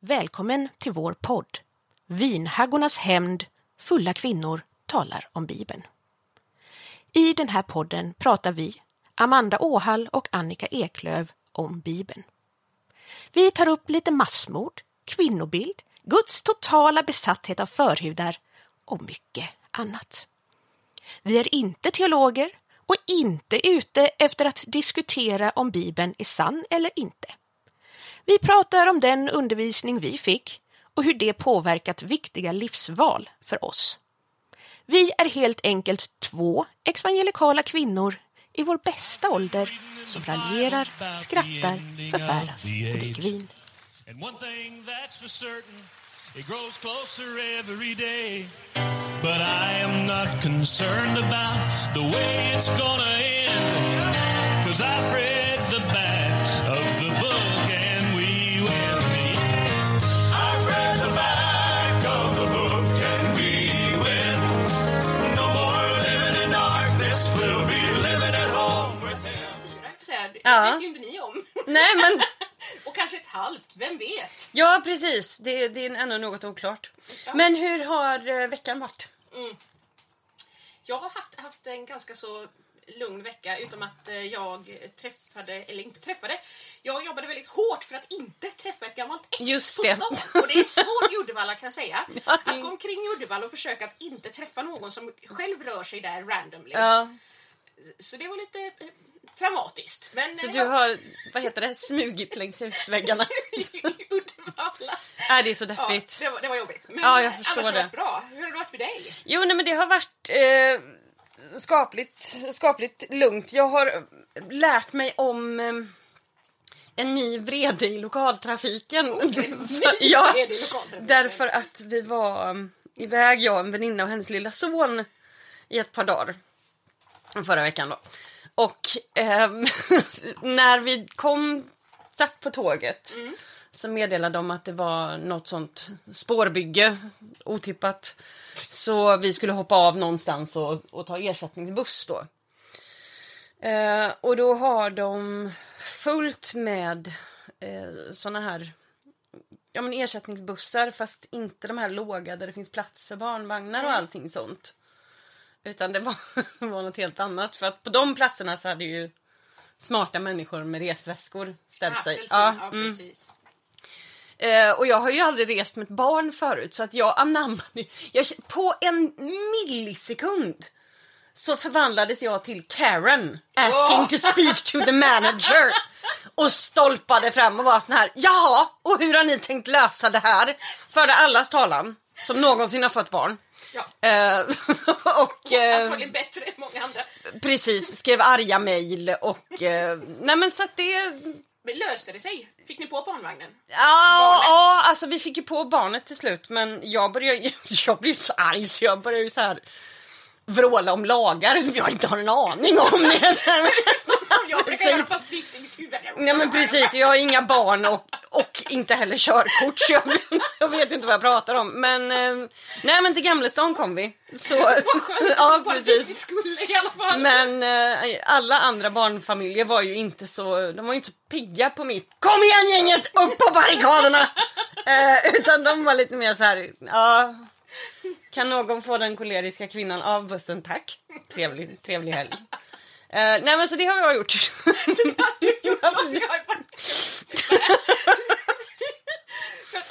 Välkommen till vår podd Vinhaggornas hämnd, fulla kvinnor talar om Bibeln. I den här podden pratar vi, Amanda Åhall och Annika Eklöv, om Bibeln. Vi tar upp lite massmord, kvinnobild, Guds totala besatthet av förhudar och mycket annat. Vi är inte teologer och inte ute efter att diskutera om Bibeln är sann eller inte. Vi pratar om den undervisning vi fick och hur det påverkat viktiga livsval för oss. Vi är helt enkelt två evangelikala kvinnor i vår bästa ålder som raljerar, skrattar, förfäras och dricker vin. And one thing that's for certain, it grows closer every day. But I am not concerned about the way it's gonna end. Cause I've read Det Ja. vet ju inte ni om. Nej men, Och kanske ett halvt, vem vet? ja precis. Det, det är ändå något oklart. Men hur har eh, veckan varit? Jag har haft, haft en ganska så lugn vecka utom att eh, jag träffade, eller inte träffade, jag jobbade väldigt hårt för att inte träffa ett gammalt ex Just på det. stan. Och det är svårt i Uddevalla kan jag säga. Att gå omkring i Uddevalla och försöka att inte träffa någon som själv rör sig där randomly. Ja, Så det var lite traumatiskt. Men så eh, du har, vad heter det, smugit längs husväggarna? i Uddevalla. Nej, det är så Ja, deppigt. det, var, det var jobbigt. Men Ja, jag förstår annars har det. varit bra. Hur har det varit för dig? Jo, nej, men det har varit eh, skapligt, skapligt lugnt. Jag har lärt mig om eh, en ny vrede i lokaltrafiken. ja, vrede i lokaltrafiken. därför att vi var um, iväg, jag, en väninna och hennes lilla son i ett par dagar. Förra veckan då. Och ehm, när vi kom, satt på tåget så meddelade de att det var något sånt spårbygge, otippat. Så vi skulle hoppa av någonstans och, och ta ersättningsbuss då. Eh, och då har de fullt med eh, såna här ja, men ersättningsbussar fast inte de här låga där det finns plats för barnvagnar och allting sånt. Utan det var, var något helt annat. För att på de platserna så hade ju smarta människor med resväskor ställt Ja, sig. Ja, Ja, mm. precis. Eh, och jag har ju aldrig rest med ett barn förut så att jag anammade. Jag, på en millisekund så förvandlades jag till Karen asking Åh! to speak to the manager. Och stolpade fram och var sån här. Jaha, och hur har ni tänkt lösa det här? Förde allas talan som någonsin har fått barn. Ja. Eh, och eh, Antagligen bättre än många andra. precis, skrev arga mejl och eh, nej men så att det Men löste det sig? Fick ni på barnvagnen? Ja, ja, alltså vi fick ju på barnet till slut men jag började jag blev så arg så jag började ju så här vråla om lagar som jag inte har en aning om. Som jag brukar göra fast i. Nej men precis, jag har inga barn och, och inte heller körkort så jag, jag vet inte vad jag pratar om. Men eh, nej men till Gamlestan kom vi. Så, Vad skönt, ja bara dit vi precis. skulle i alla fall. Men eh, alla andra barnfamiljer var ju inte så, de var ju inte så pigga på mitt Kom igen gänget, upp på barrikaderna! eh, utan de var lite mer så här, ja Kan någon få den koleriska kvinnan av bussen tack? Trevlig, trevlig helg. Eh, nej men så det har jag gjort.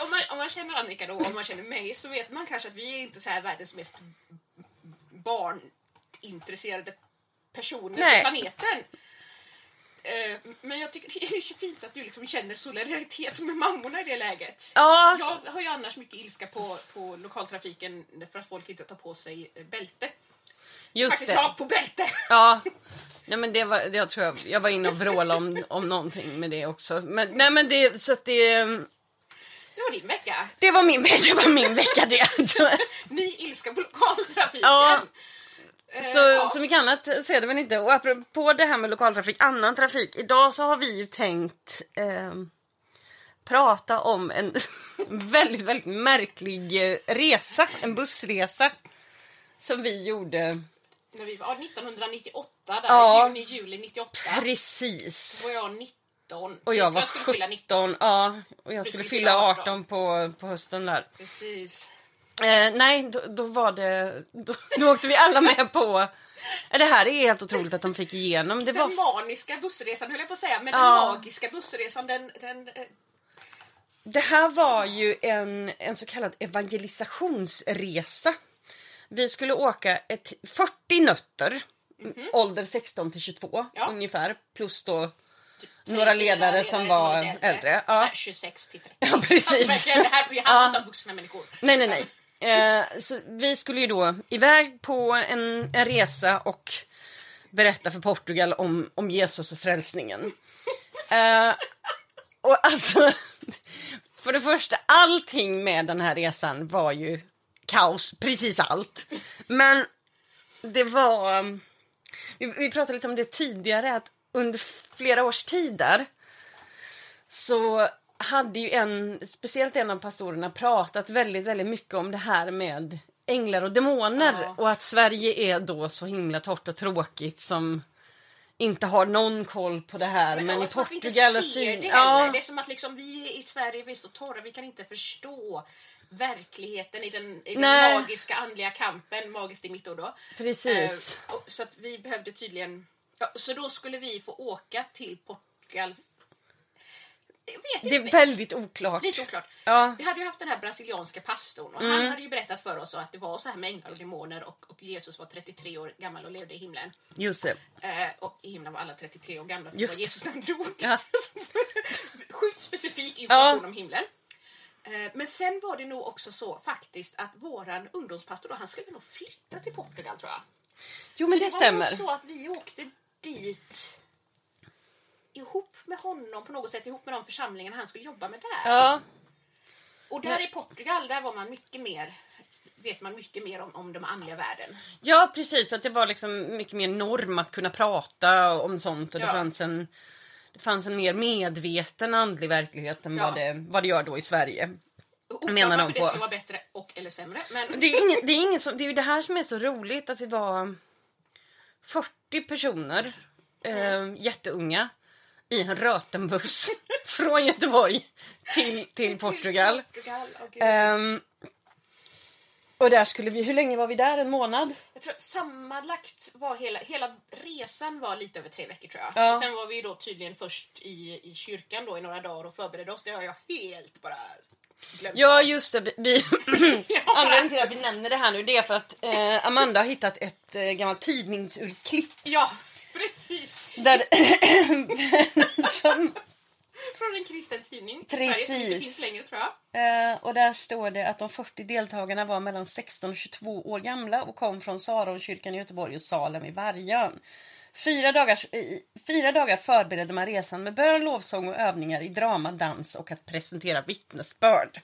Om, man, om man känner Annika då, om man känner mig, så vet man kanske att vi är inte så här världens mest barnintresserade personer Nej. på planeten. Eh, Men jag tycker det är så fint att du liksom känner solidaritet med mammorna i det läget. Ja. Jag har ju annars mycket ilska på, på lokaltrafiken för att folk inte tar på sig bälte. Just Faktiskt det. ha på bälte! Ja. Nej men det var, det jag tror jag, jag var inne och vrålade om, om någonting med det också. Men, nej men det, så att det, Det var din vecka. det var min, det var min vecka det. Ny ilska på lokaltrafiken. Ja. Eh, Så, ja. så mycket annat ser det väl inte. Och apropå det här med lokaltrafik, annan trafik. Idag så har vi ju tänkt eh, prata om en väldigt, väldigt märklig eh, resa. En bussresa. Som vi gjorde. När vi var, ja, 1998, där, Ja. juni, juli 98. Precis. Då var jag 19. Och jag var fylla 19. 17. Ja, och jag Du skulle fylla 18 18 på, på hösten där. Precis. Eh, nej, då, då var det... Då, då åkte vi alla med på... Det här är helt otroligt att de fick igenom. Det var Den maniska bussresan höll jag på att säga, men Ja. den magiska bussresan den... den eh, Det här var ju en, en så kallad evangelisationsresa. Vi skulle åka ett 40 nötter, ålder 16 till 22 Mhm. Ja. ungefär, plus då tre, några fyra ledare som var äldre. Så Ja. här 26 till 30. Ja, precis. Alltså det här, vi handlar inte om vuxna människor. Nej, nej, nej. Eh, så vi skulle ju då iväg på en, en resa och berätta för Portugal om, om Jesus och frälsningen. Eh, och alltså, för det första, allting med den här resan var ju kaos, precis allt. Men det var, vi, vi pratade lite om det tidigare, att under flera års tid där så hade ju en, speciellt en av pastorerna pratat väldigt, väldigt mycket om det här med änglar och demoner Ja. och att Sverige är då så himla torrt och tråkigt som inte har någon koll på det här. Men, ja, i Portugal och Syd... det Ja. Det är som att liksom vi i Sverige vi är så torra, vi kan inte förstå verkligheten i den, i den magiska andliga kampen, magiskt i mitt ord då. precis. Eh, och, så att vi behövde tydligen, ja, så då skulle vi få åka till Portugal. Det är väldigt oklart. lite oklart. Ja, Vi hade ju haft den här brasilianska pastorn och Mm. han hade ju berättat för oss att det var så här med änglar och demoner och, och Jesus var 33 år gammal och levde i himlen. just det. Eh, och i himlen var alla 33 år gamla för det var det. Jesus när han dog. Ja. Sjukt specifik information Ja. om himlen. Eh, men sen var det nog också så faktiskt att våran ungdomspastor då, han skulle nog flytta till Portugal tror jag. Jo men så det det var stämmer. nog så att vi åkte dit ihop med honom på något sätt, ihop med de församlingarna han skulle jobba med där. Ja, Och där i Portugal, där var man mycket mer vet man mycket mer om, om den andliga världen. ja precis. Att det var liksom mycket mer norm att kunna prata om sånt och det Ja. fanns en det fanns en mer medveten andlig verklighet än Ja. vad, det, vad det gör då i Sverige. Oklart Menar de varför det skulle vara bättre och eller sämre. Men Det är, ingen, det, är ingen som, det är ju det här som är så roligt att vi var 40 personer, eh, jätteunga, i en Rötenbuss från Göteborg till, till Portugal. Ehm, och där skulle vi, hur länge var vi där? En månad? Jag tror sammanlagt var hela, hela resan var lite över tre veckor tror jag. Ja. Och sen var vi då tydligen först i, i kyrkan då i några dagar och förberedde oss. Det har jag helt bara glömt. Ja just det, vi, anledningen till att vi nämner det här nu det är för att eh, Amanda har hittat ett eh, gammalt tidningsurklipp Ja, precis. Där som, Från en kristen tidning i Precis. Sverige som inte finns längre tror jag. Eh, och där står det att de 40 deltagarna var mellan 16 och 22 år gamla och kom från Saronkyrkan i Göteborg och Salem i Vargön. Fyra dagar, i, fyra dagar förberedde man resan med bön, lovsång och övningar i drama, dans och att presentera vittnesbörd.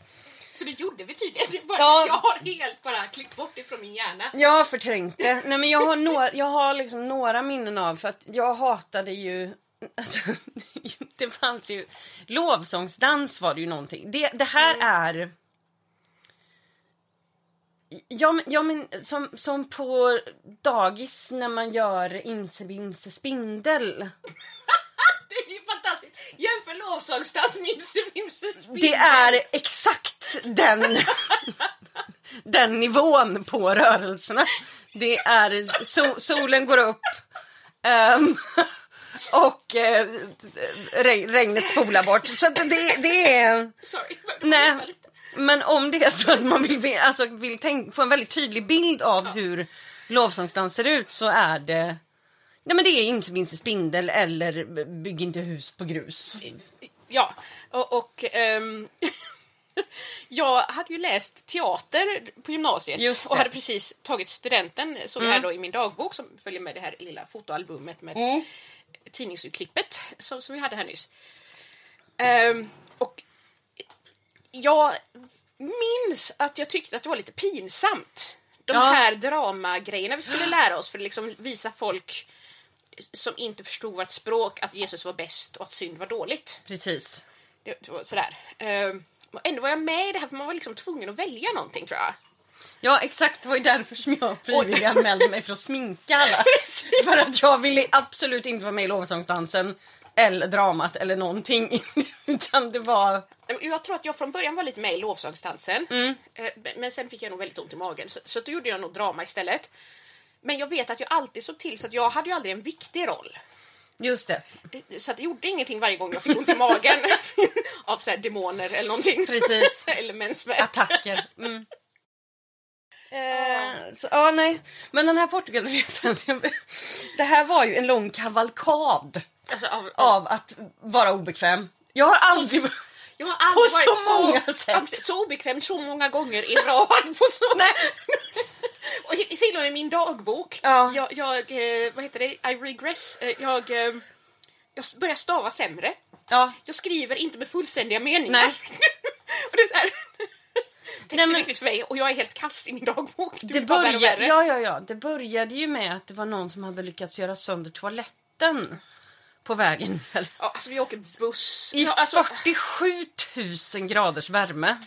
Så det gjorde vi tydligen. Det bara, Ja. Jag har helt bara klippt bort det från min hjärna. Jag har förträngt det. Nej, men jag har, några, jag har liksom några minnen av för att jag hatade ju Alltså, det fanns ju lovsångsdans var det ju någonting. Det, det här är Ja men, ja, men som, som på dagis när man gör Bimse Spindel. Det är ju fantastiskt. Jämför lovsångsdans med Imse Bimse Spindel. Det är exakt den, den nivån på rörelserna. Det är so, solen går upp ehm, och eh, reg- regnet spolar bort. Så det, det är... Sorry, Nej, men om det är så att man vill, alltså, vill tänk, få en väldigt tydlig bild av hur lovsångsdans ser ut så är det Nej men det är inte minst spindel eller bygg inte hus på grus. Ja, och, och ehm, jag hade ju läst teater på gymnasiet och hade precis tagit studenten, såg jag här då i min dagbok som följer med det här lilla fotoalbumet med Mm. tidningsutklippet som, som vi hade här nyss. Ehm, och jag minns att jag tyckte att det var lite pinsamt. De Ja. här dramagrejerna vi skulle lära oss för att liksom visa folk som inte förstod vårt språk att Jesus var bäst och att synd var dåligt. Precis. Det, var sådär. Ehm, ändå var jag med i det här för man var liksom tvungen att välja någonting tror jag. Ja exakt, det var ju därför som jag frivilligt anmälde mig för att sminka alla. Precis. För att jag ville absolut inte vara med i lovsångsdansen. eller dramat eller någonting. Utan det var... Jag tror att jag från början var lite med i lovsångsdansen. Mm. Eh, Men sen fick jag nog väldigt ont i magen. Så, så då gjorde jag nog drama istället. Men jag vet att jag alltid såg till så att jag hade ju aldrig en viktig roll. Just det. Så att det gjorde ingenting varje gång jag fick ont i magen. av så demoner eller någonting. Precis. eller mensvärk. Attacker. Mm. Eh, så, ja, nej. Men den här Portugalresan, det här var ju en lång kavalkad Alltså, av, av, att vara obekväm. Jag har aldrig... jag har aldrig På varit så många sätt. så obekväm så många gånger i rad. På så... Nej. och och med min dagbok. Ja. Jag, jag eh, vad heter det? I regress. Eh, Jag, eh, jag börjar stava sämre. Ja. Jag skriver inte med fullständiga meningar. Nej. och det är så här. Texten Nej, men- är viktigt för mig och jag är helt kass i min dagbok. Det, värre och började, ja, ja, ja. det började ju med att det var någon som hade lyckats göra sönder toaletten på vägen. Ja, alltså vi åker buss. I ja, alltså, 47 000 graders värme.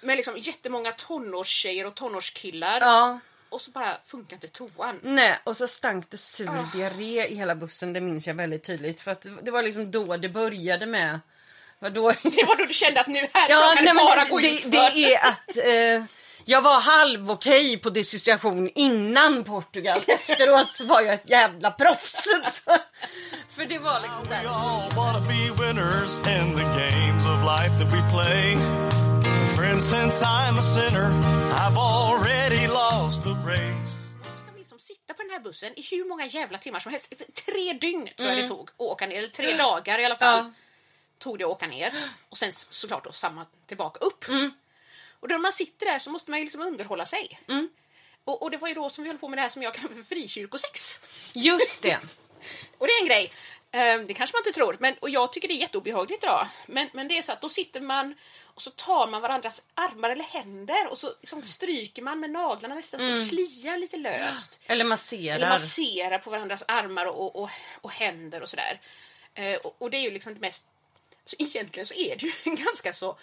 med liksom jättemånga tonårstjejer och tonårskillar. Ja. Och så bara funkar inte toan. Nej, och så stank det sur Ah. diarré i hela bussen. Det minns jag väldigt tydligt. För att det var liksom då det började med... Vadå? Det var då du kände att nu här Ja, kan nej, det bara gå det, det är att eh, jag var halv okej på dissociation innan Portugal. Efteråt så var jag ett jävla proffs. För det var liksom där. Friends, since I'm a sinner, I've already lost the race. Liksom sitta på den här bussen i hur många jävla timmar som helst. Tre dygn tror jag det tog att åka ner. Eller tre dagar i alla fall. Mm. Ja. Tog det att åka ner. Och sen såklart då samma tillbaka upp. Mm. Och då när man sitter där så måste man ju liksom underhålla sig. Mm. Och, och det var ju då som vi höll på med det här som jag kallar för frikyrkosex. Just det. Och det är en grej. Eh, Det kanske man inte tror, men, och jag tycker det är jätteobehagligt idag. Men, men det är så att då sitter man och så tar man varandras armar eller händer och så liksom stryker man med naglarna nästan så kliar lite löst. Eller masserar. Eller masserar på varandras armar och, och, och händer och sådär. Eh, och, och det är ju liksom det mest... Så egentligen så är det ju en ganska så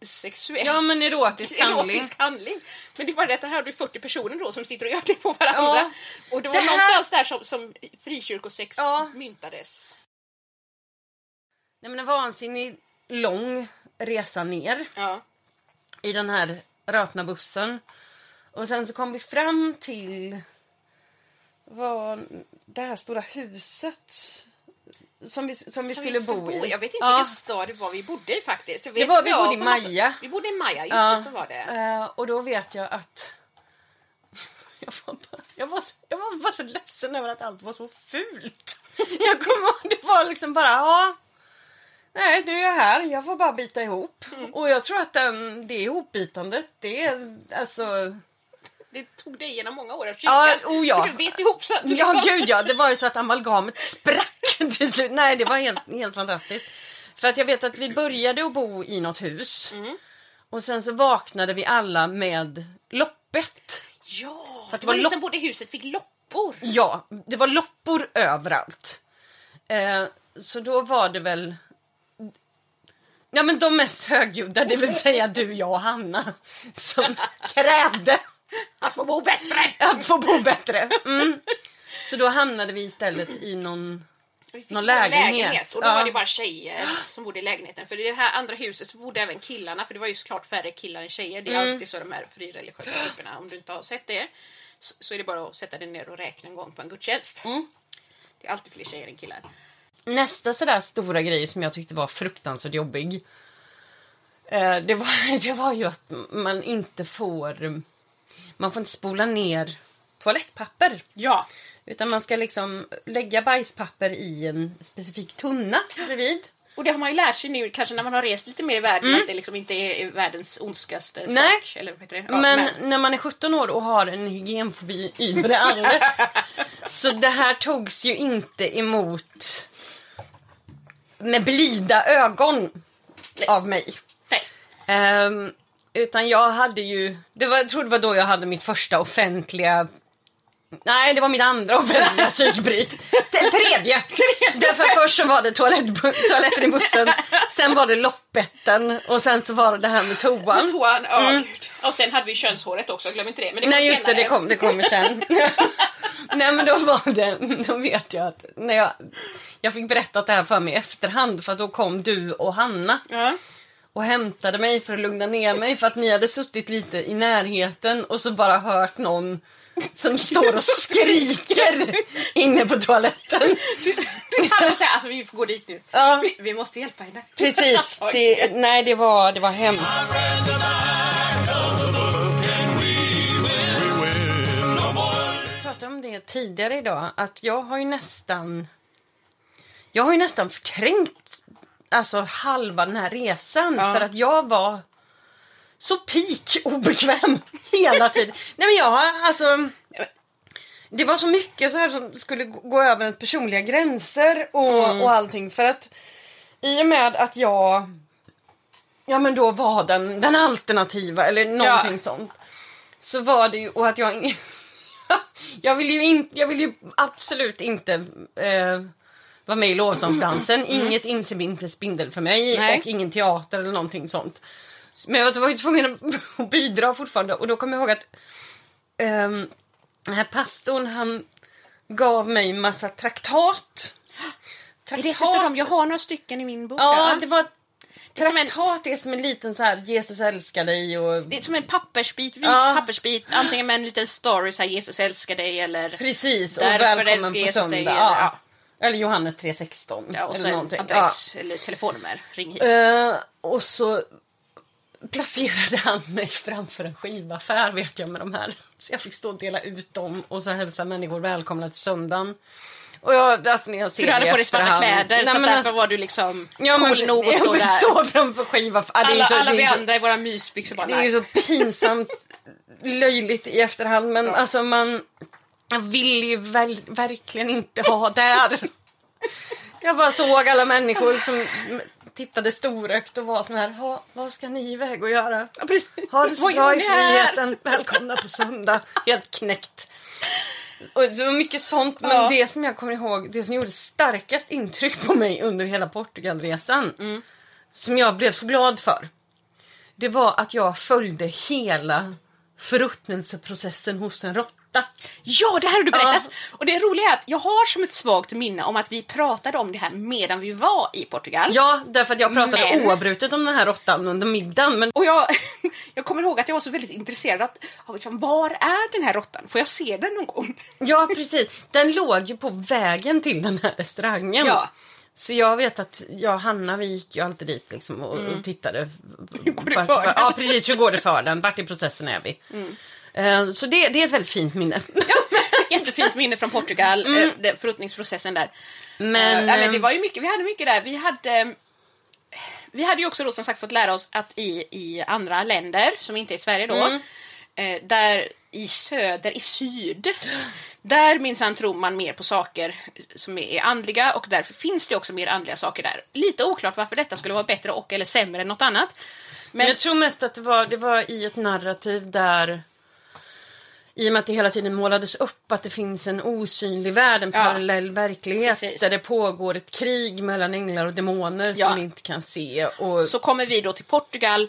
sexuell Ja men erotisk handling. erotisk handling. Men det är bara det att här har du 40 personer då som sitter och gör det på varandra. Ja. Och det var Det här- någonstans där som, som frikyrkosex Ja. myntades. Nej, men en vansinnig lång resa ner Ja. i den här rötna bussen. Och sen så kom vi fram till vad, det här stora huset som vi, som vi Som skulle vi bo i. Jag vet inte Ja. vilken stad det var vi bodde i faktiskt. Det var- vi bodde i Maja. Vi bodde i Maja, just Ja, det, så var det. eh, och då vet jag att jag var, bara, jag, var, jag var bara så ledsen över att allt var så fult. Jag kommer ihåg, det var liksom bara, ja. Nej, nu är jag här. Jag får bara bita ihop. Mm. Och jag tror att den, det ihopbitandet, det är alltså... Det tog dig genom många år av Ja, kyrkan. oh ja. Du bet ihop så att du Ja, liksom- gud ja. Det var ju så att amalgamet sprack till slut. Nej, det var helt, helt fantastiskt. För att jag vet att vi började att bo i något hus. Mm. Och sen så vaknade vi alla med loppet. Ja, För att det det var var ni lopp- som bodde i huset fick loppor. Ja, det var loppor överallt. Eh, så då var det väl... Ja men de mest högljudda, det vill säga du, jag och Hanna, som krävde Att få bo bättre! att få bo bättre. Mm. Så då hamnade vi istället i någon... Vi fick Någon en lägenhet. Och då Ja. var det bara tjejer som bodde i lägenheten. För i det här andra huset så bodde även killarna. För det var ju såklart färre killar än tjejer. Det är Mm. alltid så de här frireligiösa grupperna. Om du inte har sett det så, så är det bara att sätta dig ner och räkna en gång på en gudstjänst. Mm. Det är alltid fler tjejer än killar. Nästa sådär stora grej som jag tyckte var fruktansvärt jobbig. Eh, det, var, det var ju att man inte får... Man får inte spola ner toalettpapper. Ja. Utan man ska liksom lägga bajspapper i en specifik tunna bredvid. Och det har man ju lärt sig nu kanske när man har rest lite mer i världen att det liksom inte är världens ondskaste Mm. Nej. sak. Eller vad? Ja, men, när man är 17 år och har en hygienfobi det alldeles. så det här togs ju inte emot med blida ögon av mig. Nej. Ehm, utan jag hade ju, det var, jag tror det var då jag hade mitt första offentliga Nej, det var mitt andra offentliga psykbryt. Det tredje! Därför först så var det toalett, toaletten i bussen, sen var det loppetten och sen så var det det här med toan. Med toan, ja gud. Och sen hade vi könshåret också, glöm inte det. Men det kom Mm. Nej just det, senare. det kom, det kommer sen. Nej men då var det, då vet jag att när jag, jag fick berättat det här för mig i efterhand för att då kom du och Hanna Ja. och hämtade mig för att lugna ner mig för att ni hade suttit lite i närheten och så bara hört någon som står och skriker inne på toaletten. Han får säga, alltså vi får gå dit nu. Ja. Vi, vi måste hjälpa henne. Precis, det, nej det var, det var hemskt. Jag pratade om det tidigare idag, att jag har ju nästan jag har ju nästan förträngt alltså halva den här resan Ja. för att jag var så peak obekväm hela tiden. Nej men jag har alltså det var så mycket så här som skulle gå över ens personliga gränser och, Mm. och allting för att i och med att jag ja men då var den, den alternativa eller någonting Ja. sånt så var det ju och att jag jag vill ju inte, jag vill ju absolut inte eh, vara med i lovsångsdansen. Inget imse spindel för mig Mm. Nej. och ingen teater eller någonting sånt. Men jag var ju tvungen att bidra fortfarande och då kommer jag ihåg att ehm, den här pastorn han gav mig massa traktat. Är det ett dem? Jag har några stycken i min bok. Ja, det var traktat är som en liten så här Jesus älskar dig och Det är som en pappersbit, vit Ja. pappersbit. Antingen med en liten story, så här, Jesus älskar dig eller... precis och välkommen på söndag. dig, ja. eller- Eller Johannes 3.16. Ja, och så eller någonting. adress eller telefonnummer. Ring hit. Eh, och så placerade han mig framför en skivaffär vet jag med de här. Så jag fick stå och dela ut dem och så hälsa människor välkomna till söndagen. Och jag, alltså när jag ser du hade det på dig svarta kläder Nej, så men därför alltså- var du liksom Ja, men, cool nog att stå där. stå framför skivaffär. Ja, det är alla så- alla vi andra i våra mysbyxor bara Det är ju så pinsamt löjligt i efterhand men alltså man vill ju väl, verkligen inte ha där. Jag bara såg alla människor som tittade storögt och var sån här, "Ha, vad ska ni iväg och göra? Ja, precis. Ha det så bra i friheten, välkomna på söndag. Helt knäckt. Och det var mycket sånt men Ja. det som jag kommer ihåg, det som gjorde starkast intryck på mig under hela Portugalresan Mm. som jag blev så glad för. Det var att jag följde hela förruttnelseprocessen hos en råtta. Ja, det här har du berättat! Och det roliga är att jag har som ett svagt minne om att vi pratade om det här medan vi var i Portugal. Ja, därför att jag pratade Men- oavbrutet om den här råttan under middagen. Men Och jag, jag kommer ihåg att jag var så väldigt intresserad av, liksom, var är den här råttan? Får jag se den någon gång? ja, precis. Den låg ju på vägen till den här restaurangen. Ja. Så jag vet att jag och Hanna vi gick ju alltid dit liksom och, och tittade. Hur Mm. går det för den? Ja precis, hur går det för den? Vart i processen är vi? Mm. Eh, Så det, det är ett väldigt fint minne. Jättefint minne från Portugal, mm. den förruttningsprocessen där. Men, Eh, ja, men det eh, var ju mycket, vi hade mycket där. Vi hade, vi hade ju också då som sagt fått lära oss att i, i andra länder, som inte är Sverige då, Mm. eh, där i söder, i syd, där minsann tror man mer på saker som är andliga och därför finns det också mer andliga saker där. Lite oklart varför detta skulle vara bättre och eller sämre än något annat. Men Men jag tror mest att det var, det var i ett narrativ där i och med att det hela tiden målades upp att det finns en osynlig värld, en Ja. parallell verklighet Precis. där det pågår ett krig mellan änglar och demoner Ja. som vi inte kan se. Och, så kommer vi då till Portugal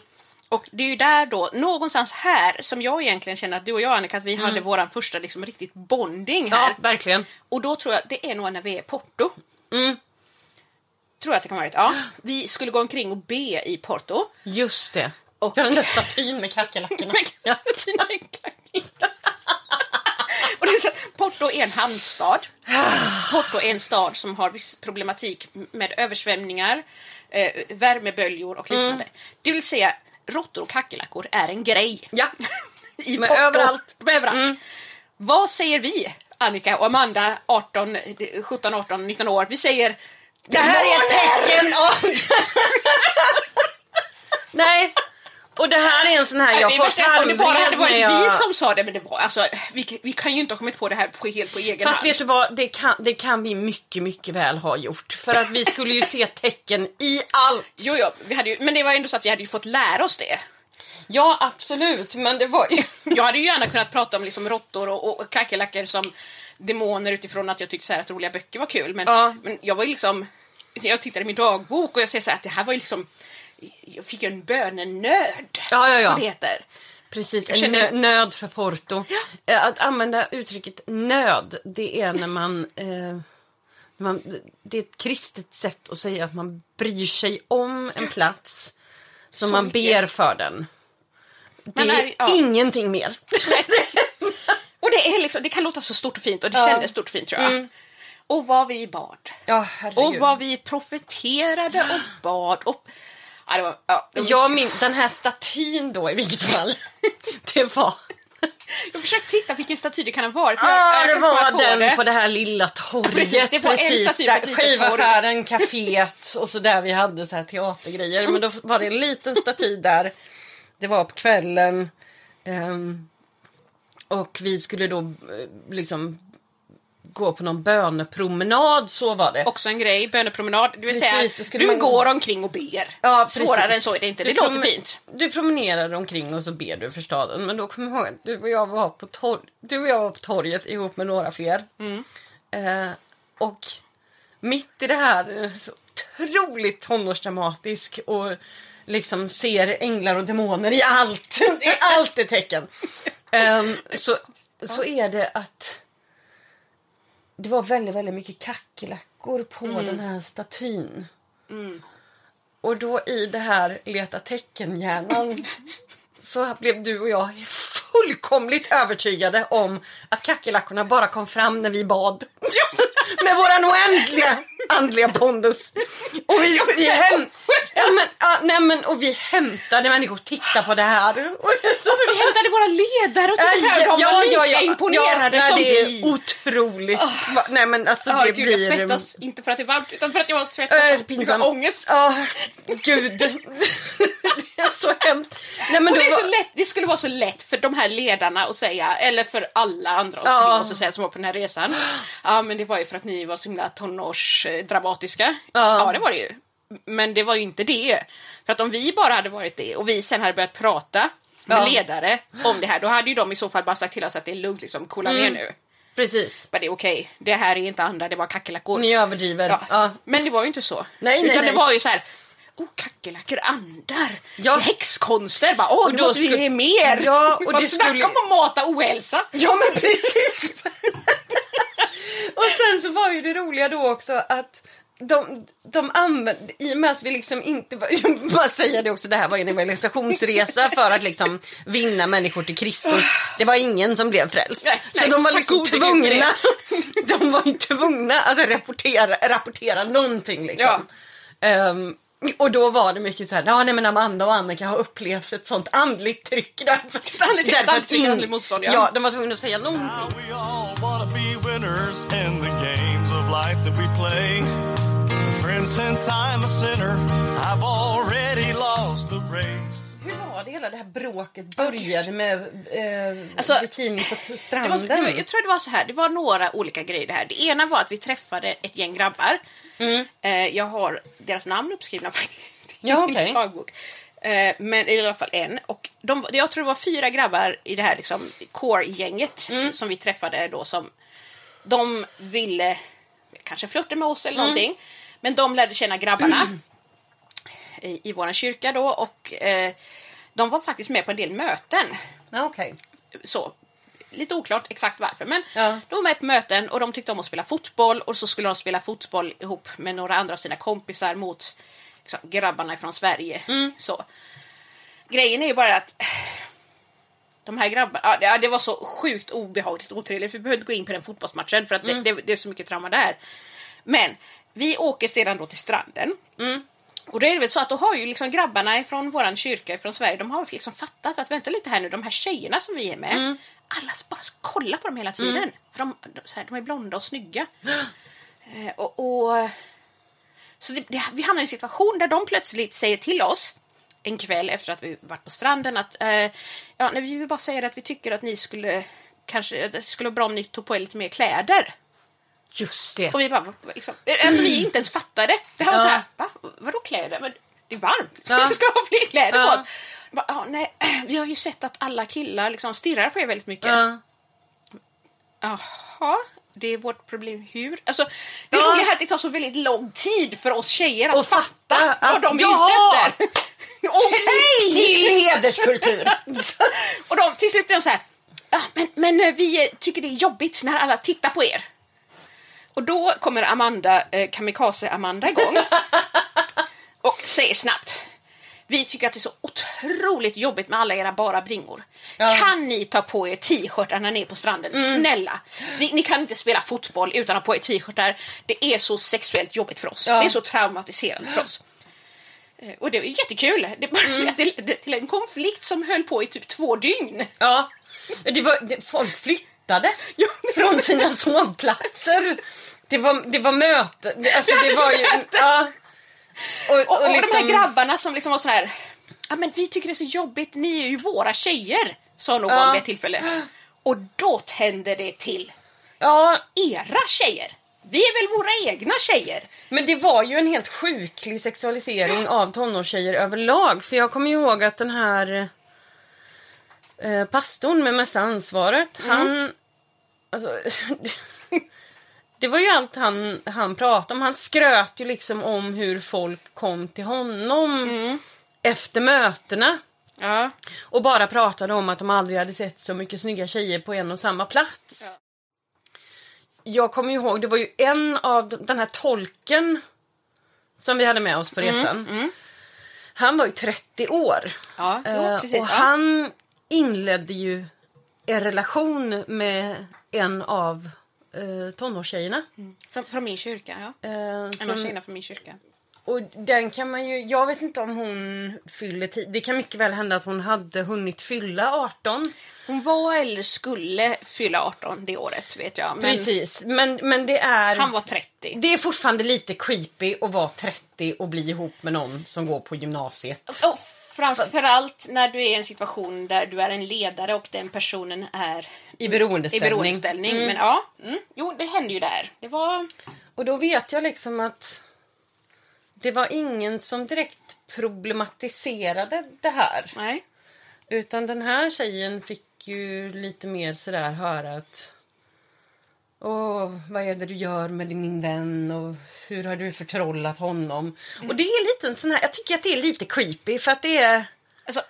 och det är ju där då, någonstans här, som jag egentligen känner att du och jag Annika, att vi hade våran första liksom riktigt bonding här. ja, verkligen. Och då tror jag det är nog när vi är i Porto. Mm. Tror jag att det kan vara rätt. Ja. Vi skulle gå omkring och be i Porto. Just det. Och- Ja, den där statyn med kackerlackorna. är så, att Porto är en hamnstad. Porto är en stad som har viss problematik med översvämningar, eh, värmeböljor och liknande. Det vill säga, råttor och kackerlackor är en grej. ja. I Porto. överallt. överallt. Mm. Vad säger vi, Annika och Amanda, 18, 17, 18, 19 år? Vi säger Det här är ett tecken av... Nej. Och det här är en sån här, jag får att om det bara hade varit jag... vi som sa det, men det var alltså, vi, vi kan ju inte ha kommit på det här på, helt på egen Fast hand. vet du vad, det kan, det kan vi mycket, mycket väl ha gjort. För att vi skulle ju se tecken i allt. Jo, jo, vi hade ju, men det var ju ändå så att vi hade ju fått lära oss det. Ja, absolut, men det var ju... Jag hade ju gärna kunnat prata om liksom råttor och, och kackerlackor som demoner utifrån att jag tyckte så här att roliga böcker var kul. Men, Ja. men jag var ju liksom, jag tittade i min dagbok och jag säger så här att det här var ju liksom, jag fick en bönenöd, Ja, ja, ja. som det heter. Precis, en känner- nö- nöd för Porto. Eh, Att använda uttrycket nöd, det är när man, eh, man... Det är ett kristet sätt att säga att man bryr sig om en plats som man mycket. ber för den. Det är, är- ja. ingenting mer. Och det, är liksom, det kan låta så stort och fint och det Ja. kändes stort och fint tror jag. Och vad vi bad. Ja. Och vad vi profeterade och bad. Och, ja, det var, ja, det var, Jag min, den här statyn då i vilket fall. det var... jag försökte hitta vilken staty det kan ha varit. Ja, jag det var den det. på det här lilla torget. Precis, det var en precis, staty på där ett litet skivaffären, kaféet och så där vi hade så här teatergrejer. Men då var det en liten staty där. Det var på kvällen. ehm, och vi skulle då eh, liksom gå på någon bönepromenad, så var det. Också en grej, bönepromenad. Det vill Precis, säga, du man- går omkring och ber. Ja, precis. Svårare än så är det inte. Det Du låter fint. Du promenerar omkring och så ber du för staden. Men då kommer jag ihåg att du och jag var på, tor- du och jag var på torget ihop med några fler. Mm. Eh, och mitt i det här, så otroligt tonårsdramatisk och liksom ser änglar och demoner i allt. I allt är tecken. Ehm, så, så är det att det var väldigt, väldigt mycket kackerlackor på Mm. den här statyn. Och då i det här leta tecken-hjärnan så blev du och jag fullkomligt övertygade om att kackerlackorna bara kom fram när vi bad. Med våran oändliga andliga pondus. Och vi, vi, häm, ja, men, ja, nej, men, och vi hämtade människor titta på det här. Och så, Vi hämtade våra ledare och tyckte att de var lika imponerade ja, som det är vi. Otroligt. Va- Nej men alltså Ja, det gud, blir... jag svettas inte för att det är varmt utan för att jag Äh, svettas av pinsamt. ångest. Ja, gud. det är så hemskt. Nej, men Och det, är var- så lätt, det skulle vara så lätt för de här ledarna att säga, eller för alla andra omkring oss att säga som var på den här resan. Ja men det var ju för att ni var så himla tonårsdramatiska. Ja. ja det var det ju. Men det var ju inte det. För att om vi bara hade varit det och vi sen hade börjat prata med Ja. ledare om det här, då hade ju de i så fall bara sagt till oss att det är lugnt, liksom, coola Mm. ner nu. Precis. Men det är okej, det här är inte andra, det var kackerlackor. Ni överdriver. Ja. Ja. Men det var ju inte så. Nej, nej, Utan nej. det var ju så här. Oh, kackerlackor, andar, Ja. häxkonster. Bara, Åh, nu då måste vi skulle- ge mer. Ja, och Bara det skulle- om att mata ohälsa. Ja men precis! och sen så var ju det roliga då också att de, de använde, i och med att vi liksom inte, bara säga det också, det här var en evangelisationsresa för att liksom vinna människor till Kristus. Det var ingen som blev frälst. Nej, så nej, de var liksom tvungna, de var tvungna att rapportera, rapportera någonting liksom. Ehm, och då var det mycket så här, ja nej men Amanda och Annika har upplevt ett sånt andligt tryck. Därför, andligt- tryck, ing- andligt motstånd, ja. ja. de var tvungna att säga någonting. Now we all wanna be winners in the games of life that we play. Friends, since I'm a sinner, I've already lost the race. Var det hela det här bråket började med eh, Alltså, bikini på Det var, stranden? det var, jag tror det var så här, det var några olika grejer det här. Det ena var att vi träffade ett gäng grabbar. Eh, jag har deras namn uppskrivna faktiskt. i Ja, min okej. dagbok. Eh, men i alla fall en. Och de, jag tror det var fyra grabbar i det här liksom, core-gänget som vi träffade då som de ville kanske flirta med oss eller någonting. Men de lärde känna grabbarna i, i våran kyrka då och eh, de var faktiskt med på en del möten Ja, okej. så. Lite oklart exakt varför men Ja. de var med på möten och de tyckte om att spela fotboll och så skulle de spela fotboll ihop med några andra av sina kompisar mot liksom, grabbarna från Sverige. Mm. Så. Grejen är ju bara att de här grabbarna, ja, det- var så sjukt obehagligt och otrevligt för vi behövde gå in på den fotbollsmatchen för att Mm. det, det, det är så mycket trauma där. Men vi åker sedan då till stranden. Mm. Och då är det väl så att då har ju liksom grabbarna från våran kyrka från Sverige, de har liksom fattat att vänta lite här nu, de här tjejerna som vi är med, Mm. alla bara kollar på dem hela tiden. För de, här, de är blonda och snygga. Eh, och, och, så det, det, vi hamnar i en situation där de plötsligt säger till oss en kväll efter att vi varit på stranden att eh, ja, nej, vi vill bara säga att vi tycker att ni skulle kanske, det skulle vara bra om ni tog på er lite mer kläder. Just det. Och vi bara, liksom, alltså vi inte ens fattade. Det här var Ja. så här, va? Vadå kläder? Men det är varmt. Ja. Vi ska ha fler kläder Ja. på oss. Bara, ja, nej, vi har ju sett att alla killar liksom stirrar på er väldigt mycket. Ja. Jaha, det är vårt problem. Hur? Alltså, det Ja. roliga är att det tar så väldigt lång tid för oss tjejer att Och fatta fatta vad att- de är Ja! ute efter. Okej! Killhet hederskultur. Och de, till slut blev de så här, ja, men, men eh, vi eh, tycker det är jobbigt när alla tittar på er. Och då kommer Amanda, eh, Kamikaze-Amanda igång och säger snabbt vi tycker att det är så otroligt jobbigt med alla era bara bringor. Kan ni ta på er t-shirtar när ni är på stranden? Snälla! Ni, ni kan inte spela fotboll utan att ha på er t-shirtar. Det är så sexuellt jobbigt för oss. Ja. Det är så traumatiserande för oss. Eh, Och det var jättekul. Det bara ledde till en konflikt som höll på i typ två dygn. Ja, det var, det, folk flyttade från sina sovplatser. Det var, det var möte. Alltså, det var ju... Ja. Och, Och, och, de liksom- här grabbarna som liksom var sån här, ja men vi tycker det är så jobbigt, ni är ju våra tjejer, sa någon Ja. vid ett tillfälle. Och då tände det till. Ja, Era tjejer! Vi är väl våra egna tjejer? men det var ju en helt sjuklig sexualisering av tonårstjejer överlag. För jag kommer ihåg att den här eh, pastorn med mesta ansvaret, han... Alltså, det var ju allt han, han pratade om. Han skröt ju liksom om hur folk kom till honom efter mötena. Ja. Och bara pratade om att de aldrig hade sett så mycket snygga tjejer på en och samma plats. Ja. Jag kommer ju ihåg, det var ju en av de- den här tolken som vi hade med oss på resan. Han var ju 30 år. Ja, jo, Eh, precis. och han inledde ju en relation med en av eh, tonårstjejerna. Från, från min kyrka, ja. Eh, En av tjejerna från min kyrka. och den kan man ju, jag vet inte om hon fyller tid. Det kan mycket väl hända att hon hade hunnit fylla 18. Hon var eller skulle fylla 18 det året, vet jag. Men Precis, men, men det är... han var 30. Det är fortfarande lite creepy att vara 30 och bli ihop med någon som går på gymnasiet. Och framförallt när du är i en situation där du är en ledare och den personen är I i beroendeställning. beroendeställning. Mm. Men ja, mm, jo det hände ju där. Det var... Och då vet jag liksom att det var ingen som direkt problematiserade det här. Nej. Utan den här tjejen fick ju lite mer sådär höra att Åh, vad är det du gör med min vän och hur har du förtrollat honom? Och det är lite en sån här, jag tycker att det är lite creepy för att det är Alltså,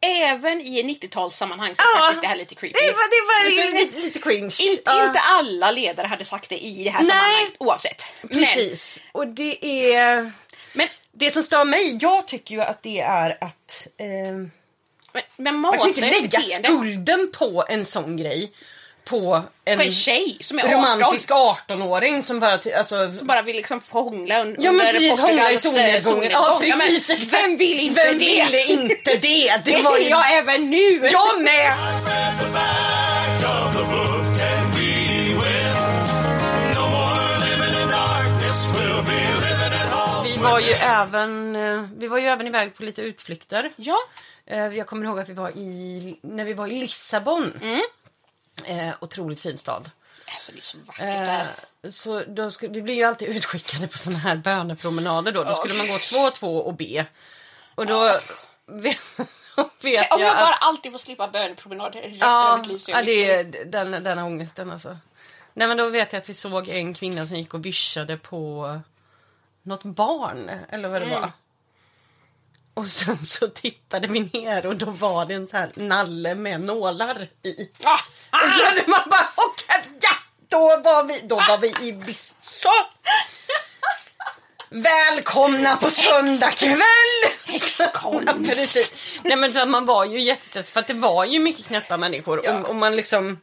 även i 90-talssammanhang så Ja, faktiskt det här lite creepy. Det var, det var lite, lite cringe. Inte, Ja. inte alla ledare hade sagt det i det här Nej. sammanhanget oavsett. Precis. Och det är... Men, men, Det som stör mig, jag tycker ju att det är att... Eh, men, men man kan ju inte lägga beteende skulden på en sån grej. På en på en tjej som är 18 romantisk 18-åring som bara... Alltså, som bara vill liksom få hångla un- Ja men under precis, hångla i eh, solnedgången. Ja precis, men, exakt. Vem vill inte Vem det? ville inte det? Det var ju... jag även nu! Jag med! Vi var ju även, eh, vi var ju även iväg på lite utflykter. Ja, Eh, Jag kommer ihåg att vi var i, när vi var i Lissabon. Mm. Eh, otroligt fin stad. alltså det är så vackert Eh, där. så då skulle, vi blir ju alltid utskickade på såna här bönepromenader då. Då skulle man gå två och två och be. Och då vet, vet Om jag jag bara att... alltid får slippa bönepromenader resten av Ja, mitt liv så är ja det är den, den ångesten alltså. Nej men då vet jag att vi såg en kvinna som gick och vischade på något barn eller vad det Mm. var. Och sen så tittade vi ner och då var det en så här nalle med nålar i. Ah, Och så hade man bara okej, ja! Då var vi, då var vi i visst så. Välkomna på söndag kväll! Häxkonst. Ja, precis. Nej men man var ju jättestressad för att det var ju mycket knäppa människor Ja. och, och man liksom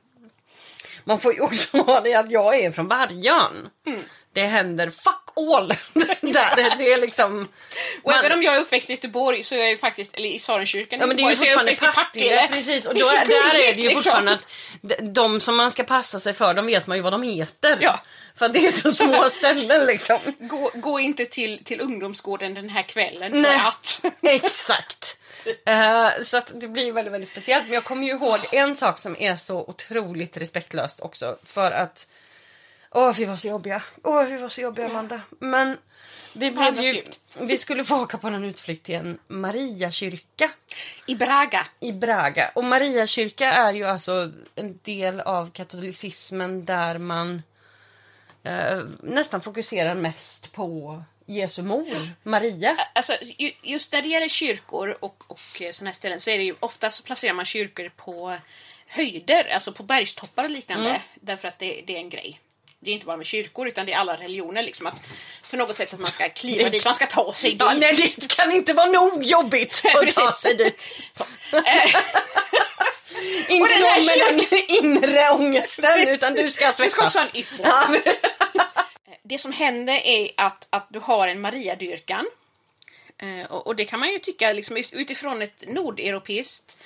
Man får ju också ha det att jag är från Vargön. Mm. Det händer fuck all där. Det är liksom Och man- även om jag är uppväxt i Göteborg så är jag ju faktiskt, eller i Sarenkyrkan Ja men det är ju så är jag fortfarande Partille. Precis och då, är- där är det ju liksom. fortfarande att de, som man ska passa sig för, de vet man ju vad de heter. Ja. För det är så små ställen liksom. Gå, gå inte till, till ungdomsgården den här kvällen för Nej. att... Exakt. Eh, så det blir väldigt, väldigt speciellt. Men jag kommer ju ihåg en sak som är så otroligt respektlöst också. För att... Åh, vi var så jobbiga. Åh, vi var så jobbiga, Amanda. Men vi blev ju... Vi skulle få åka på en utflykt till en Mariakyrka I Braga. i Braga. Och Mariakyrka är ju alltså en del av katolicismen där man eh, nästan fokuserar mest på Jesu mor, Maria. Alltså, ju- just när det gäller kyrkor och, och eh, såna här ställen så är det ju oftast placerar man kyrkor på höjder, alltså på bergstoppar och liknande. Mm. Därför att det, det är en grej. Det är inte bara med kyrkor utan det är alla religioner. Liksom, att på något sätt att man ska kliva Det dit, man ska ta sig dit. Nej, det kan inte vara nog jobbigt att ta sig dit. Så. Inte nog med den inre ångesten utan du ska Vi ska också ha svettas. en yttre. Det som händer är att, att du har en Mariadyrkan. Eh, och, och det kan man ju tycka liksom, ut- utifrån ett nordeuropeiskt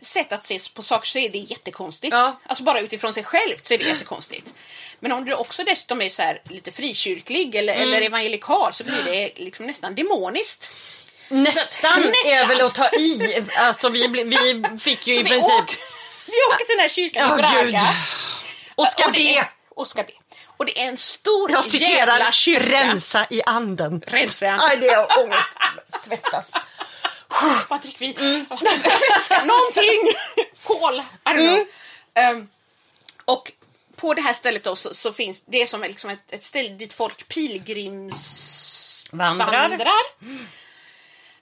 sätt att se på saker så är det jättekonstigt. Ja. Alltså bara utifrån sig självt så är det jättekonstigt. Men om du också dessutom är så här lite frikyrklig eller, Mm. eller evangelikal så blir det liksom nästan demoniskt. Nästan, Nästan. är väl att ta i. Alltså vi, vi fick ju i Så vi, princip... åker, vi åker till den här kyrkan Ja, i Braga. gud. Och ska Och be. är- Och ska be. Och det är en stor Jag jävla citerar kyrka. rensa i anden. Rensa i anden. Aj, det är ångest. Svettas. Patrik, vi... Mm. Någonting! Kol! I don't know. Ehm, och på det här stället då så, så finns det som liksom ett, ett ställe dit folk pilgrims... Vandrar. vandrar.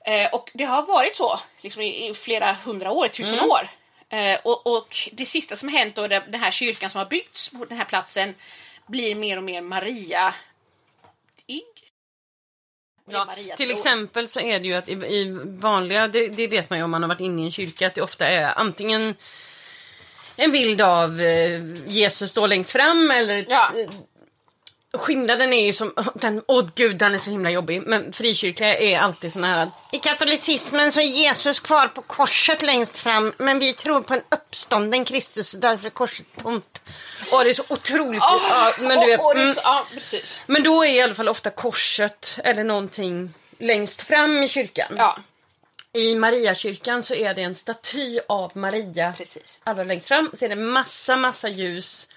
Eh, och det har varit så liksom i, i flera hundra år, tusen Mm. år. Eh, och, och det sista som hänt då, den här kyrkan som har byggts på den här platsen blir mer och mer Maria... Ig? Ja, Maria till exempel så är det ju att i, i vanliga, det, det vet man ju om man har varit inne i en kyrka, att det ofta är antingen en bild av eh, Jesus står längst fram eller ett, Ja. Skillnaden är ju som, den, åh gud den är så himla jobbig, men frikyrkliga är alltid såna här I katolicismen så är Jesus kvar på korset längst fram, men vi tror på en uppstånden Kristus, därför är korset tomt. Åh det är så otroligt, ja, men du vet, är mm. så, ja, precis. Men då är i alla fall ofta korset eller någonting längst fram i kyrkan. Ja, I Mariakyrkan så är det en staty av Maria. precis. Allra längst fram så är det massa, massa ljus.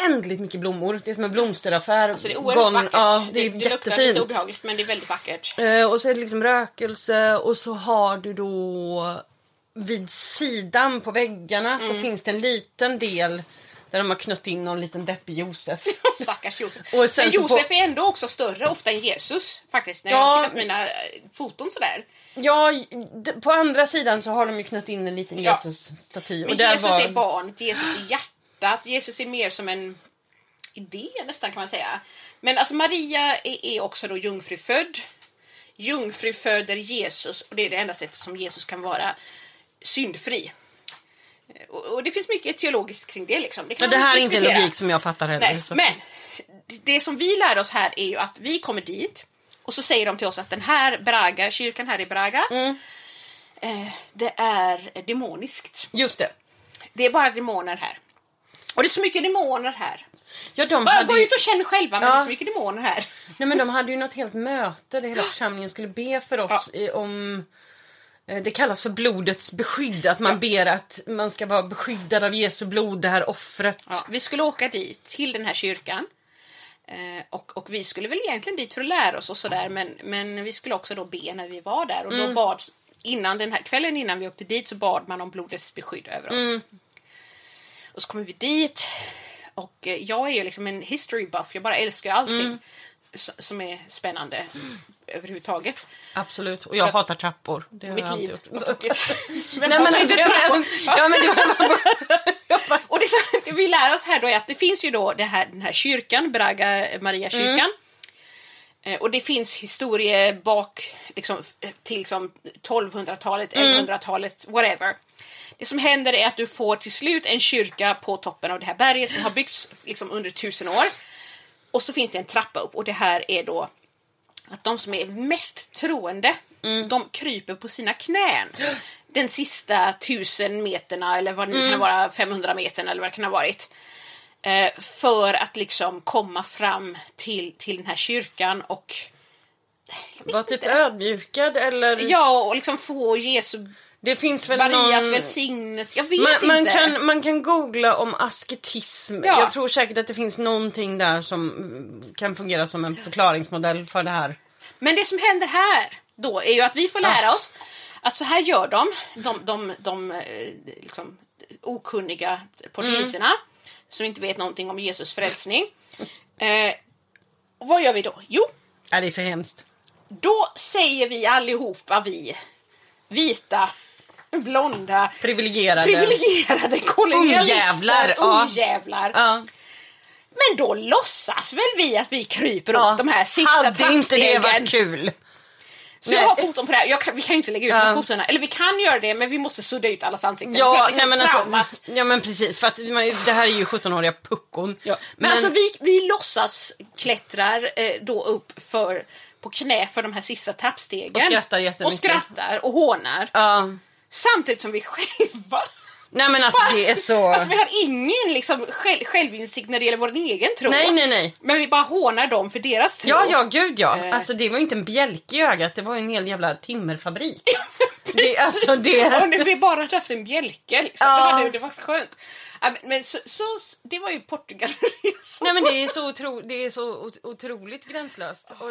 Oändligt mycket blommor. Det är som en blomsteraffär. Så Alltså, det är oerhört vackert. Ja, det är det luktar lite obehagligt men det är väldigt vackert. Eh, och så är det liksom rökelse och så har du då vid sidan på väggarna Mm. så finns det en liten del där de har knött in någon liten deppig Josef. Stackars Josef. Och sen men Josef på- är ändå också större ofta än Jesus faktiskt. När Ja. jag tittar på mina eh, foton sådär. Ja, på andra sidan så har de ju knött in en liten Ja. Jesus-staty. Men Jesus är barnet, Jesus är hjärtat, Jesus är mer som en idé nästan kan man säga. Men alltså Maria är, är också då jungfrufödd. Jungfru föder Jesus och det är det enda sättet som Jesus kan vara syndfri. Och, och det finns mycket teologiskt kring det liksom. Det, det här är inte en logik som jag fattar heller. Nej, så- men det som vi lär oss här är ju att vi kommer dit och så säger de till oss att den här Braga, kyrkan här i Braga, Mm. eh, det är demoniskt. Just det. Det är bara demoner här. Och det är så mycket demoner här. Ja, de Bara hade gå ut och känn själva, men Ja. det är så mycket demoner här. nej, men de hade ju något helt möte där hela församlingen skulle be för oss i, om eh, det kallas för blodets beskydd, att man ber att man ska vara beskyddad av Jesu blod, det här offret. Ja, vi skulle åka dit, till den här kyrkan. Eh, och, och vi skulle väl egentligen dit för att lära oss och sådär, men, men vi skulle också då be när vi var där. Och då Mm. bad, innan den här kvällen innan vi åkte dit så bad man om blodets beskydd över oss. Mm. Och så kommer vi dit och eh, jag är ju liksom en history buff, jag bara älskar allting Mm. som är spännande överhuvudtaget. Absolut, och jag hatar trappor. Det har Mitt jag liv. gjort. Vad tråkigt. Nej, men det tror jag. Ja, men det var Och det, som- det vi lär oss här då är att det finns ju då det här, den här kyrkan, Braga Maria-kyrkan. Eh, Och det finns historie bak liksom, till liksom 1200-talet, 1100-talet, whatever. Det som händer är att du får till slut en kyrka på toppen av det här berget som har byggts liksom under tusen år. Och så finns det en trappa upp och det här är då att de som är mest troende, de kryper på sina knän. Den sista tusen meterna eller vad det nu kan vara, 500 meter eller vad det kan ha varit. Eh, för att liksom komma fram till, till den här kyrkan och Var typ ödmjukad eller? ja, och liksom få Jesu, Det finns väl Marias någon... välsignelse. Jag vet Man, inte. man, kan, man kan googla om asketism. Ja. Jag tror säkert att det finns någonting där som mm, kan fungera som en förklaringsmodell för det här. Men det som händer här då är ju att vi får lära oss att så här gör de, de, de, de eh, liksom, okunniga portugiserna som inte vet någonting om Jesus frälsning. Eh, och vad gör vi då? Jo, Ja, det är så hemskt. Då säger vi allihopa vi vita, blonda, Privilegierade. privilegierade kolonialister, Ungjävlar, ja. Men då låtsas väl vi att vi kryper Ja. upp de här sista Hade inte det trappstegen. varit kul? Så Nej. jag har foton på det här. Kan, vi kan ju inte lägga ut Ja. de fotona. Eller vi kan göra det men vi måste sudda ut allas ansikten. Ja, nej, men så alltså, ja men precis, för att det här är ju 17-åriga puckon. Ja. Men, alltså vi, vi låtsas klättrar eh, då upp för, på knä för de här sista trappstegen. Och skrattar jättemycket. Och skrattar och hånar. Ja. Samtidigt som vi själva Nej men alltså det är så... Alltså vi har ingen liksom, själv, självinsikt när det gäller vår egen tro. Nej nej nej. Men vi bara hånar dem för deras tro. Ja ja gud ja. Eh. Alltså det var ju inte en bjälke i ögat, det var ju en hel jävla timmerfabrik. det, alltså Om det... vi bara hade haft en bjälke liksom, Ja. då hade det varit skönt. Men- så, så, det var ju Portugalresan. Nej men det är så, otro, det är så ot- otroligt gränslöst. Och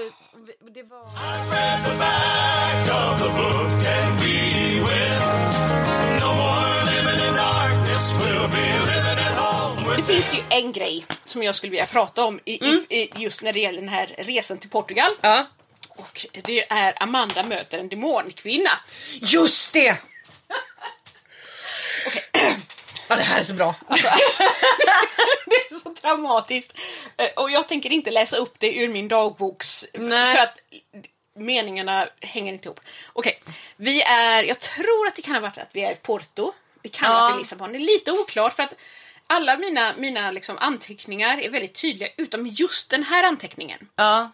det var... read the back of the book and we win. No more Det finns ju en grej som jag skulle vilja prata om i, i, i, just när det gäller den här resan till Portugal. Ja. Och det är Amanda möter en demonkvinna. Just det! Ja det här är så bra. Det är så traumatiskt. Eh, Och jag tänker inte läsa upp det ur min dagboks. Nej. För att meningarna hänger inte ihop. Okej, vi är, jag tror att det kan ha varit att vi är i Porto. Vi kan ha Ja. varit i Lissabon. Det är lite oklart för att alla mina, mina liksom anteckningar är väldigt tydliga utom just den här anteckningen. Ja.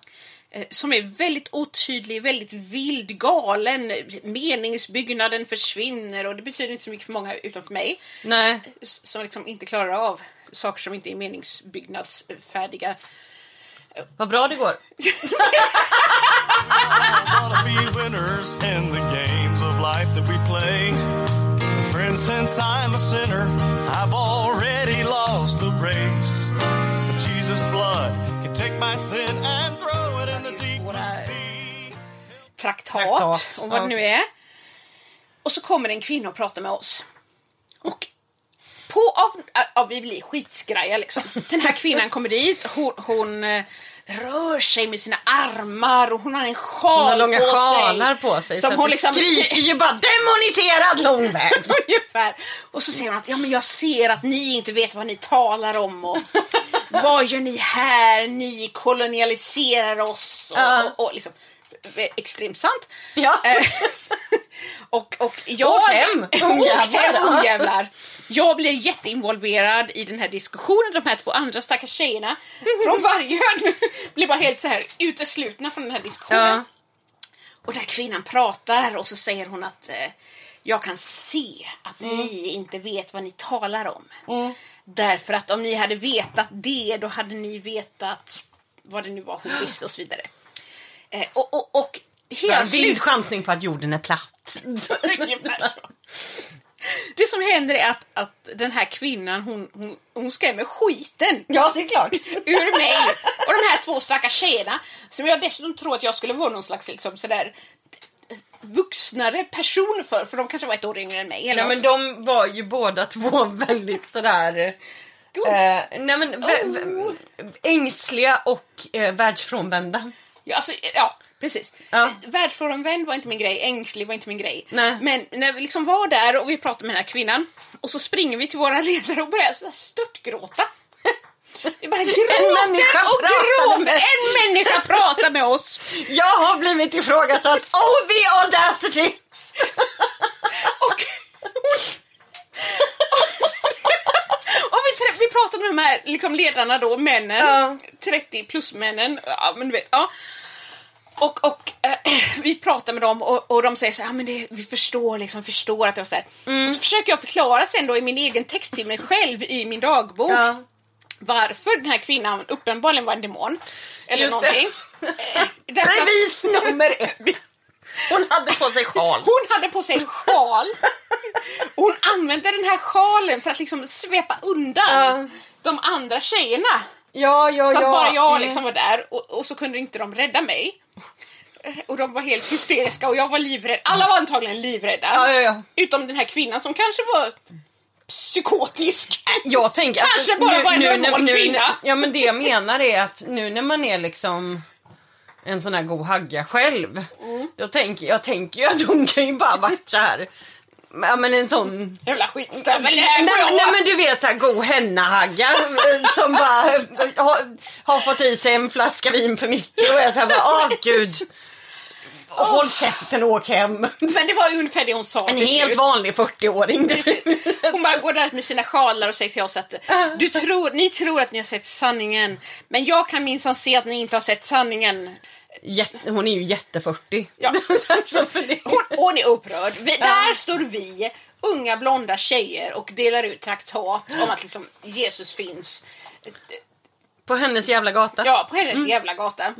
eh, Som är väldigt otydlig, väldigt vild, galen. Meningsbyggnaden försvinner och det betyder inte så mycket för många utom för mig. Nej. Som liksom inte klarar av saker som inte är meningsbyggnadsfärdiga. Vad bra det går. Friends, since I'm a sinner, I've already lost the race. But Jesus' blood can take my sin and throw it in the deep sea. traktat, Traktat, och vad det nu är. Och så kommer en kvinna och pratar med oss. Och på av, ja, vi blir skitskraja liksom. Den här kvinnan kommer dit, hon, hon eh, rör sig med sina armar och hon har en sjal Hon har långa på sjalar sig. på sig Som så hon liksom skriker ju bara demoniserad lång väg. Ungefär. Och så säger hon att ja, men jag ser att ni inte vet vad ni talar om och vad gör ni här? Ni kolonialiserar oss. Och, Ja. och, och liksom, extremt sant. Ja. Eh, och, och jag... Åk hem, ungjävlar. ungjävlar. Jag blir jätteinvolverad i den här diskussionen. De här två andra stackars tjejerna från Vargön blir bara helt så här uteslutna från den här diskussionen. Ja. Och där kvinnan pratar och så säger hon att eh, jag kan se att ni inte vet vad ni talar om. Därför att om ni hade vetat det, då hade ni vetat vad det nu var hon visste och så vidare. Eh, och, och, och hela En vild slut... chansning på att jorden är platt. Det som händer är att, att den här kvinnan hon, hon, hon skrämmer skiten Ja, det är klart. ur mig och de här två stackars tjejerna som jag dessutom tror att jag skulle vara någon slags liksom sådär vuxnare person för, för de kanske var ett år yngre än mig. Eller Ja, men de var ju båda två väldigt sådär... God. Eh, nej men vä- ängsliga och eh, världsfrånvända. Ja, alltså, ja precis. Ja. Världsfrånvänd var inte min grej, ängslig var inte min grej. Nej. Men när vi liksom var där och vi pratade med den här kvinnan och så springer vi till våra ledare och börjar störtgråta. Vi bara gråter människa och gråter! med- En människa pratar med oss! Jag har blivit ifrågasatt. Oh the audacity! Och, pratar med de här liksom ledarna då, männen, Ja. 30 plus männen, ja men du vet, ja. Och, och eh, vi pratar med dem och, och de säger så här, ja men det, vi förstår liksom, förstår att det var så här. Mm. Och så försöker jag förklara sen då i min egen text till mig själv i min dagbok Ja. varför den här kvinnan uppenbarligen var en demon. Eller Just det. någonting. Eh, Bevis nummer ett. Hon hade på sig sjal. Hon hade på sig en sjal. Och hon använde den här sjalen för att liksom svepa undan Ja. de andra tjejerna. Ja, ja, Så att ja. bara jag Mm. liksom var där och, och så kunde inte de rädda mig. Och de var helt hysteriska och jag var livrädd. Alla var antagligen livrädda. Ja, ja. Utom den här kvinnan som kanske var psykotisk. Jag tänker... alltså, Kanske bara var en normal nu, kvinna. Ja men det jag menar är att nu när man är liksom en sån här god hagga själv. Jag, tänker, jag tänker ju att hon kan ju bara varit så här. Ja men en sån Jävla skitstövel. Nej, nej, men du vet såhär god hennahagga som bara har, har fått i sig en flaska vin för mycket och jag såhär bara åh gud. Håll käften och åk hem. Men det var ungefär det hon sa En helt slut. vanlig 40-åring. Hon bara går där med sina sjalar och säger till oss att du tror, ni tror att ni har sett sanningen men jag kan minsann se att ni inte har sett sanningen. Jätte, hon är ju jätte 40. Ja. alltså. Hon, hon är upprörd. Vi, där står vi, unga blonda tjejer och delar ut traktat om att liksom Jesus finns. På hennes jävla gata. Ja, på hennes jävla gata.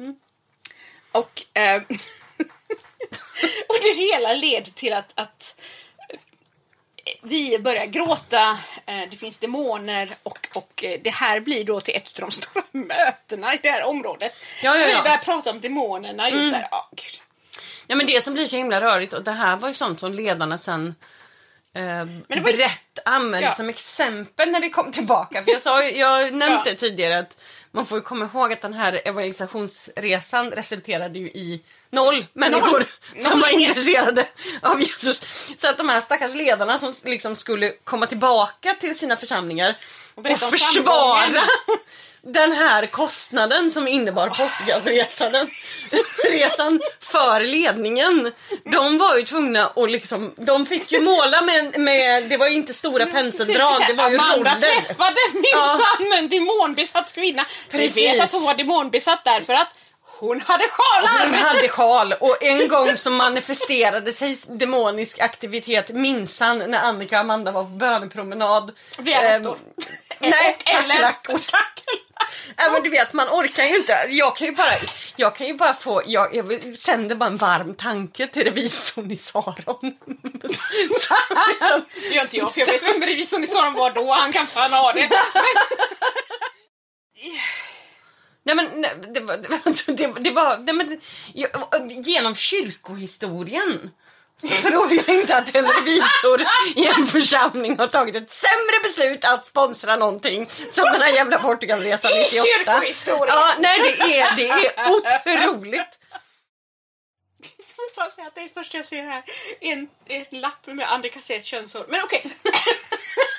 Och, eh, och det hela leder till att, att vi börjar gråta, eh, det finns demoner och, och eh, det här blir då till ett av de stora mötena i det här området. Ja, ja, Vi ja. börjar prata om demonerna just där. Ja, gud. Ja men det som blir så himla rörigt och det här var ju sånt som ledarna sen eh, var brett använde Ja. som exempel när vi kom tillbaka. För jag, sa, jag nämnde Ja. tidigare att man får komma ihåg att den här evangelisationsresan resulterade ju i noll människor Noll. som Noll var intresserade av Jesus. Så att de här stackars ledarna som liksom skulle komma tillbaka till sina församlingar Och och, försvara den här kostnaden som innebar Portugalresan resan för ledningen. De var ju tvungna att liksom, de fick ju måla med, med det var ju inte stora penseldrag, det var ju Amanda roller. träffade minsann en demonbesatt kvinna. Precis. Vi vet att hon var demonbesatt därför att hon hade sjalar. Hon hade sjal och en gång så manifesterade sig demonisk aktivitet minsann när Annika och Amanda var på bönepromenad. Via Eh, råttor. Nej, kackerlackor. Ja, men du vet, man orkar ju inte. Jag kan ju bara, jag kan ju bara få, jag, jag sänder bara en varm tanke till revisorn i Saron. Så, liksom, Det gör inte jag för jag vet vem revisorn i Saron var då. Han kan fan ha det. nej men det var, det var, det, det var nej, men, genom kyrkohistorien så tror jag inte att en revisor i en församling har tagit ett sämre beslut att sponsra någonting som den här jävla Portugalresan I 98. kyrkohistorien. Ja, nej det är, det är otroligt. Jag vill bara säga att det är första jag ser här. En, ett lapp med Annika ser ett könshår. Men okej. I'm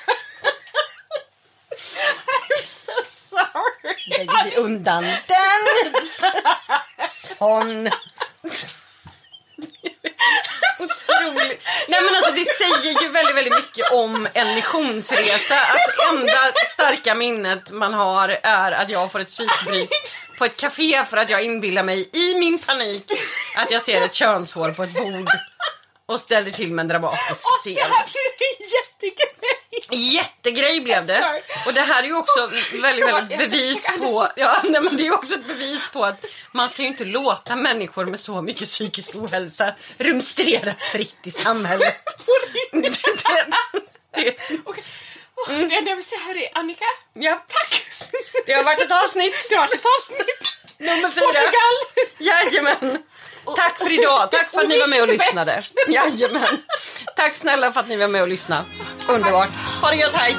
so sorry. Lägg undan den! Sån! Otroligt. Nej men alltså det säger ju väldigt, väldigt mycket om en missionsresa. Att enda starka minnet man har är att jag får ett psykbryt på ett café för att jag inbillar mig i min panik att jag ser ett könshår på ett bord och ställer till med en dramatisk Och scen. det här jättegrej. Blev det. Och det här är ju också väldigt, väldigt bevis på, ja, nej, men det är också ett bevis på att man ska ju inte låta människor med så mycket psykisk ohälsa rumstera fritt i samhället. Riktigt. Det, det, Okej. Det enda jag vill säga här är Annika. ja, Tack! det har varit ett avsnitt, Det har varit ett avsnitt. nummer fyra. Portugal. Jajamän. Tack för idag, tack för att ni var med och lyssnade. Jajamän. Tack snälla för att ni var med och lyssnade. Underbart. Ha det gött, hej!